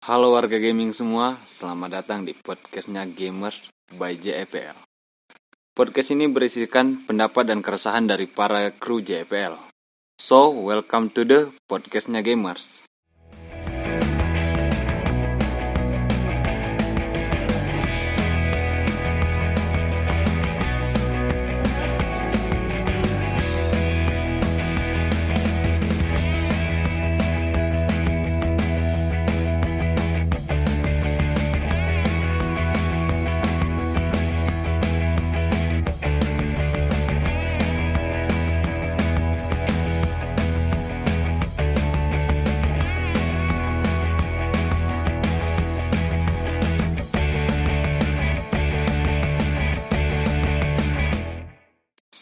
Halo warga gaming semua, selamat datang di podcastnya Gamers by JEPL. Podcast ini berisikan pendapat dan keresahan dari para kru JEPL. So, welcome to the podcastnya Gamers.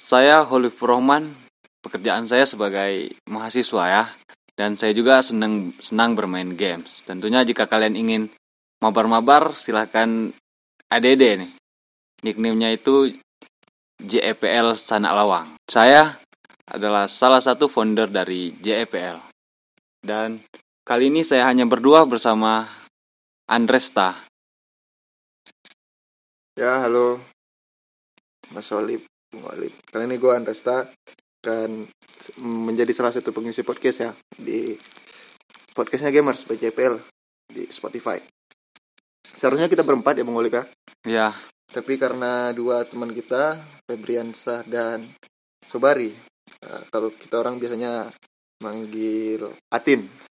Saya Holif Rohman, pekerjaan saya sebagai mahasiswa ya, dan saya juga senang senang bermain games. Tentunya jika kalian ingin mabar-mabar, silahkan ADD nih. Nickname-nya itu JEPL Sanak Lawang. Saya adalah salah satu founder dari JEPL. Dan kali ini saya hanya berdua bersama Andresta. Ya, halo. Mas Solip, Olip. Kali ini gue Andresta dan menjadi salah satu pengisi podcast ya di podcastnya Gamers by JPL di Spotify. Seharusnya kita berempat ya Bung Olip ya. Ya, Tapi karena dua teman kita, Febriansah dan Sobari, eh, kalau kita orang biasanya manggil Atin.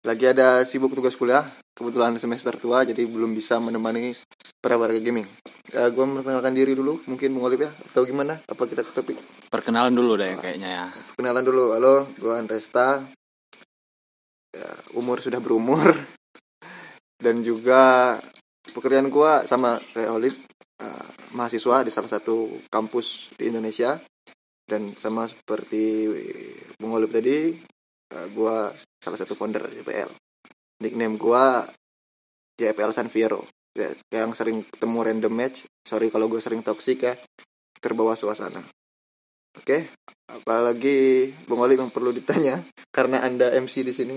Lagi ada sibuk tugas kuliah, kebetulan semester tua jadi belum bisa menemani para warga gaming. gue memperkenalkan diri dulu, mungkin Bung Olip ya, atau gimana? Apa kita ke topik? perkenalan dulu deh kayaknya ya. Kenalan dulu, halo, gue Andresta. Ya, umur sudah berumur. Dan juga pekerjaan gue sama kayak Olip, eh, mahasiswa di salah satu kampus di Indonesia. Dan sama seperti Bung Olip tadi, gue salah satu founder JPL. Nickname gue JPL San Fierro. Ya, yang sering ketemu random match. Sorry kalau gue sering toxic ya, terbawa suasana. Oke, apalagi Bung Oli yang perlu ditanya karena Anda MC di sini.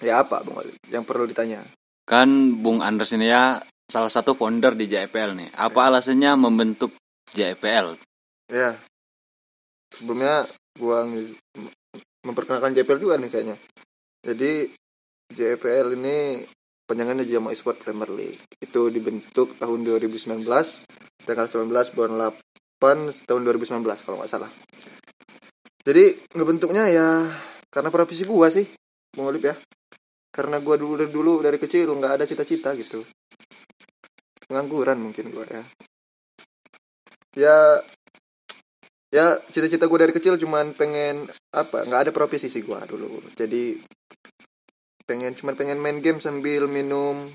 Ya apa Bung Oli yang perlu ditanya? Kan Bung Anders ini ya salah satu founder di JPL nih. Apa alasannya membentuk JPL? Ya. Sebelumnya gua memperkenalkan JPL juga nih kayaknya. Jadi JPL ini panjangannya Jama Esport Premier League. Itu dibentuk tahun 2019 tanggal 19 bulan 8 tahun 2019 kalau nggak salah. Jadi ngebentuknya ya karena profesi gua sih, Bung Olip ya. Karena gua dulu dari dulu dari kecil nggak ada cita-cita gitu. Pengangguran mungkin gua ya. Ya ya cita-cita gue dari kecil cuman pengen apa nggak ada profesi sih gue dulu. Jadi pengen cuman pengen main game sambil minum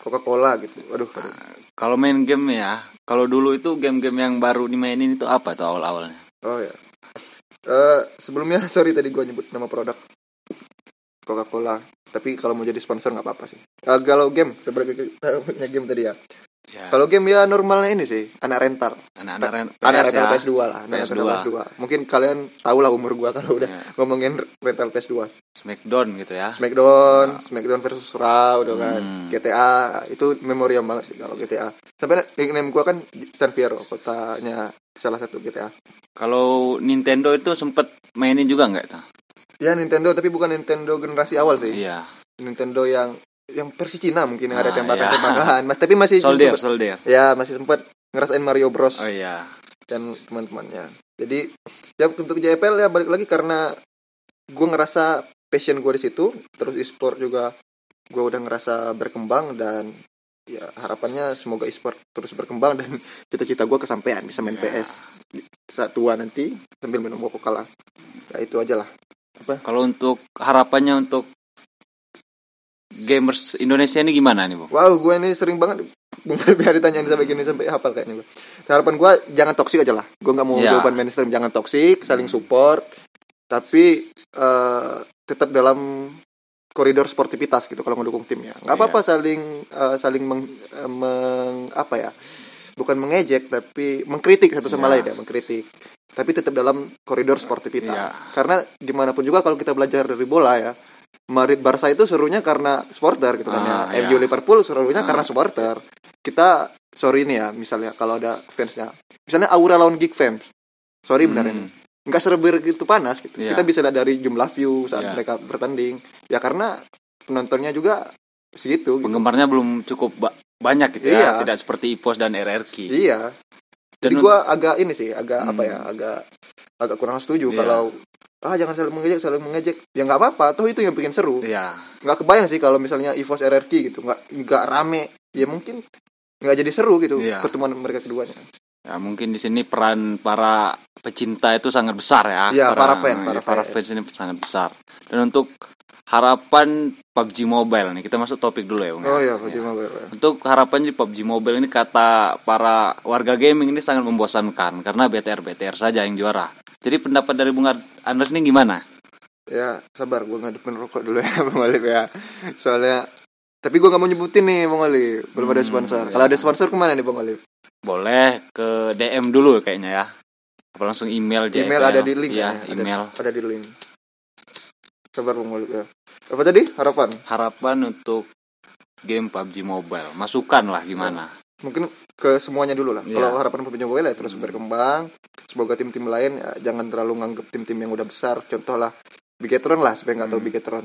Coca Cola gitu aduh, aduh. Kalau main game ya, kalau dulu itu game-game yang baru dimainin itu apa tuh awal-awalnya? oh ya. Eh, sebelumnya sorry tadi gue nyebut nama produk Coca Cola tapi kalau mau jadi sponsor nggak apa-apa sih. Eh, kalau game kita topiknya game tadi ya Ya, kalau game ya normalnya ini sih anak rental anak-anak ren- anak PS rental ya. PS2 lah anak PS2. rental PS2 mungkin kalian tahu lah umur gua kalau udah Ya, ngomongin rental PS2 Smackdown gitu ya. Smackdown, Smackdown versus Raw udah kan. Hmm. GTA itu memorial banget sih kalau GTA. Sampai nickname gua kan San Fierro, kotanya salah satu GTA. Kalau Nintendo itu sempet mainin juga nggak? Ya Nintendo tapi bukan Nintendo generasi awal sih. Iya. Nintendo yang yang versi Cina mungkin yang ada Ah, tembakan-tembakan. Mas tapi masih Soldier, sempet- Soldier. Ya, masih sempat ngerasain Mario Bros Oh iya. dan teman-temannya. Jadi ya untuk JPL ya balik lagi karena gua ngerasa passion gua di situ, terus e-sport juga gua udah ngerasa berkembang dan ya harapannya semoga e-sport terus berkembang dan cita-cita gua kesampaian bisa main Ya. PS saat tua nanti sambil minum Coca-Cola. Ya itu aja lah. Kalau untuk harapannya untuk gamers Indonesia ini gimana nih, Bung? Wow, gue ini sering banget Bung biar ditanyain sampai gini sampai hafal kayaknya gue. Harapan gue jangan toksik aja lah. Gue nggak mau Ya. jawaban mainstream jangan toksik, saling support, tapi eh, tetap dalam koridor sportivitas gitu kalau ngedukung tim ya. Nggak apa-apa saling eh, saling meng, eh, meng- apa ya? Bukan mengejek tapi mengkritik satu sama Ya. lain ya, mengkritik. Tapi tetap dalam koridor sportivitas. Ya. Karena gimana pun juga kalau kita belajar dari bola ya, Madrid Barca itu serunya karena supporter gitu kan Ah, ya. iya. MU Liverpool serunya Ah. karena supporter. Kita sorry nih ya, misalnya kalau ada fansnya. Misalnya Aura lawan Geek Fans. Sorry benar ini. Hmm, Nggak serba gitu panas gitu. Iya. Kita bisa lihat dari jumlah view saat Iya. mereka bertanding. Ya karena penontonnya juga segitu gitu. penggemarnya belum cukup ba- banyak gitu Iya. ya, tidak seperti IPOS dan RRQ. Iya. Dan Jadi gua agak ini sih, agak apa Hmm. ya, agak agak kurang setuju Iya. kalau ah jangan saling mengejek, saling mengejek. Ya nggak apa-apa, toh itu yang bikin seru. Iya. Nggak kebayang sih kalau misalnya EVOS RRQ gitu, nggak nggak rame. Ya mungkin nggak jadi seru gitu Iya. pertemuan mereka keduanya. Ya, mungkin di sini peran para pecinta itu sangat besar ya. Iya, para fan, ya, para para fans ini sangat besar. Dan untuk harapan PUBG Mobile nih, kita masuk topik dulu ya, Bung. ya. Oh iya, Ya. Fatima Mobile. Untuk harapan di PUBG Mobile ini kata para warga gaming ini sangat membosankan karena BTR BTR saja yang juara. Jadi pendapat dari Bung Andres ini gimana? Ya sabar, gua ngadepin rokok dulu ya Bang Alif ya. Soalnya tapi gua nggak mau nyebutin nih Bang Alif, belum ada Hmm, sponsor. iya. Kalau ada sponsor ke mana nih Bang Alif? Boleh ke DM dulu kayaknya ya. Apa langsung email JPL. Email ada di link Iya, ya, ada- email. Ada di link. Sabar Alif ya. Apa tadi? Harapan. Harapan untuk game PUBG Mobile. Masukan lah gimana? mungkin ke semuanya dulu lah. Iya. Kalau harapan PUBG Mobile ya terus berkembang. Semoga tim-tim lain ya, jangan terlalu nganggep tim-tim yang udah besar. Contoh lah Bigetron lah, supaya nggak tahu Hmm. Bigetron.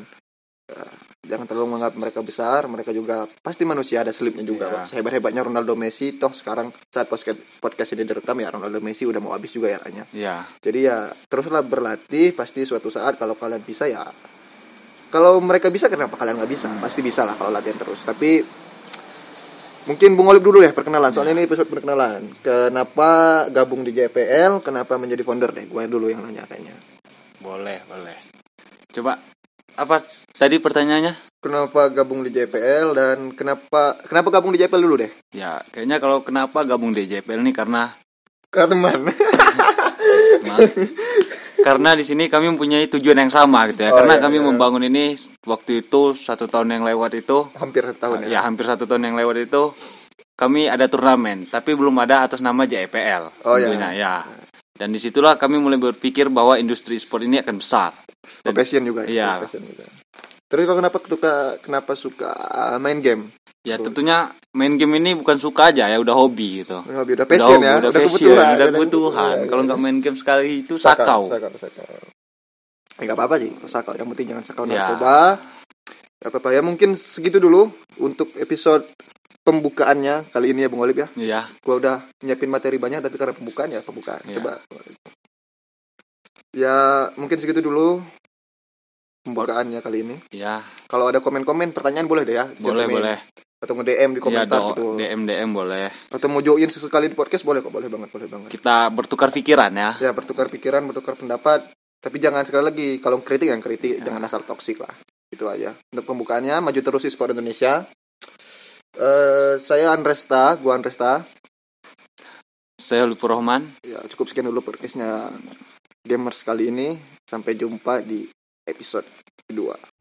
Jangan terlalu menganggap mereka besar. Mereka juga pasti manusia ada selipnya juga. Iya. Pak. Sehebat-hebatnya Ronaldo Messi, toh sekarang saat podcast podcast ini direkam ya Ronaldo Messi udah mau habis juga ya eranya. Iya. Jadi ya teruslah berlatih. Pasti suatu saat kalau kalian bisa ya. Kalau mereka bisa kenapa kalian nggak bisa? Pasti bisa lah kalau latihan terus. Tapi mungkin Bung Olip dulu ya perkenalan. Soalnya ini episode perkenalan. Kenapa gabung di JPL? Kenapa menjadi founder deh? Gue dulu yang nanya kayaknya. Boleh, boleh. Coba apa tadi pertanyaannya? Kenapa gabung di JPL dan kenapa kenapa gabung di JPL dulu deh? Ya, kayaknya kalau kenapa gabung di JPL ini karena Karena teman. karena di sini kami mempunyai tujuan yang sama gitu ya. Oh, karena iya, kami iya. membangun ini waktu itu satu tahun yang lewat itu, Hampir satu tahun ya. ya hampir satu tahun yang lewat itu kami ada turnamen, tapi belum ada atas nama JPL. Oh, iya. tentunya, ya. Dan di situlah kami mulai berpikir bahwa industri sport ini akan besar. Oh, passion juga. Iya. Passion juga. Terus kenapa suka kenapa suka main game? Ya Betul. tentunya main game ini bukan suka aja ya, udah hobi gitu. Hobi udah passion udah, ya, udah, passion, udah kebutuhan. Iya, Kalau iya. nggak main game sekali itu sakau. sakau, sakau. Ya, nggak apa-apa sih, sakau. Yang penting jangan sakau Ya. narkoba. Gak apa-apa ya, mungkin segitu dulu untuk episode pembukaannya kali ini ya Bung Olip ya. Iya, Gua udah nyiapin materi banyak tapi karena pembukaan ya pembukaan. Ya. Coba. Ya mungkin segitu dulu pembukaannya kali ini. iya, Kalau ada komen-komen, pertanyaan boleh deh ya. boleh Gentlemen. boleh. Atau nge-DM di Iya, komentar do- gitu. DM DM boleh. Atau mau join sesekali di podcast boleh kok, boleh banget, boleh banget. Kita bertukar pikiran ya. ya bertukar pikiran bertukar pendapat tapi jangan sekali lagi kalau kritik yang kritik jangan asal toksik lah itu aja untuk pembukaannya maju terus di sport Indonesia Eh saya Andresta gua Andresta Saya Lutfur Rahman. ya cukup sekian dulu podcastnya gamers kali ini sampai jumpa di episode kedua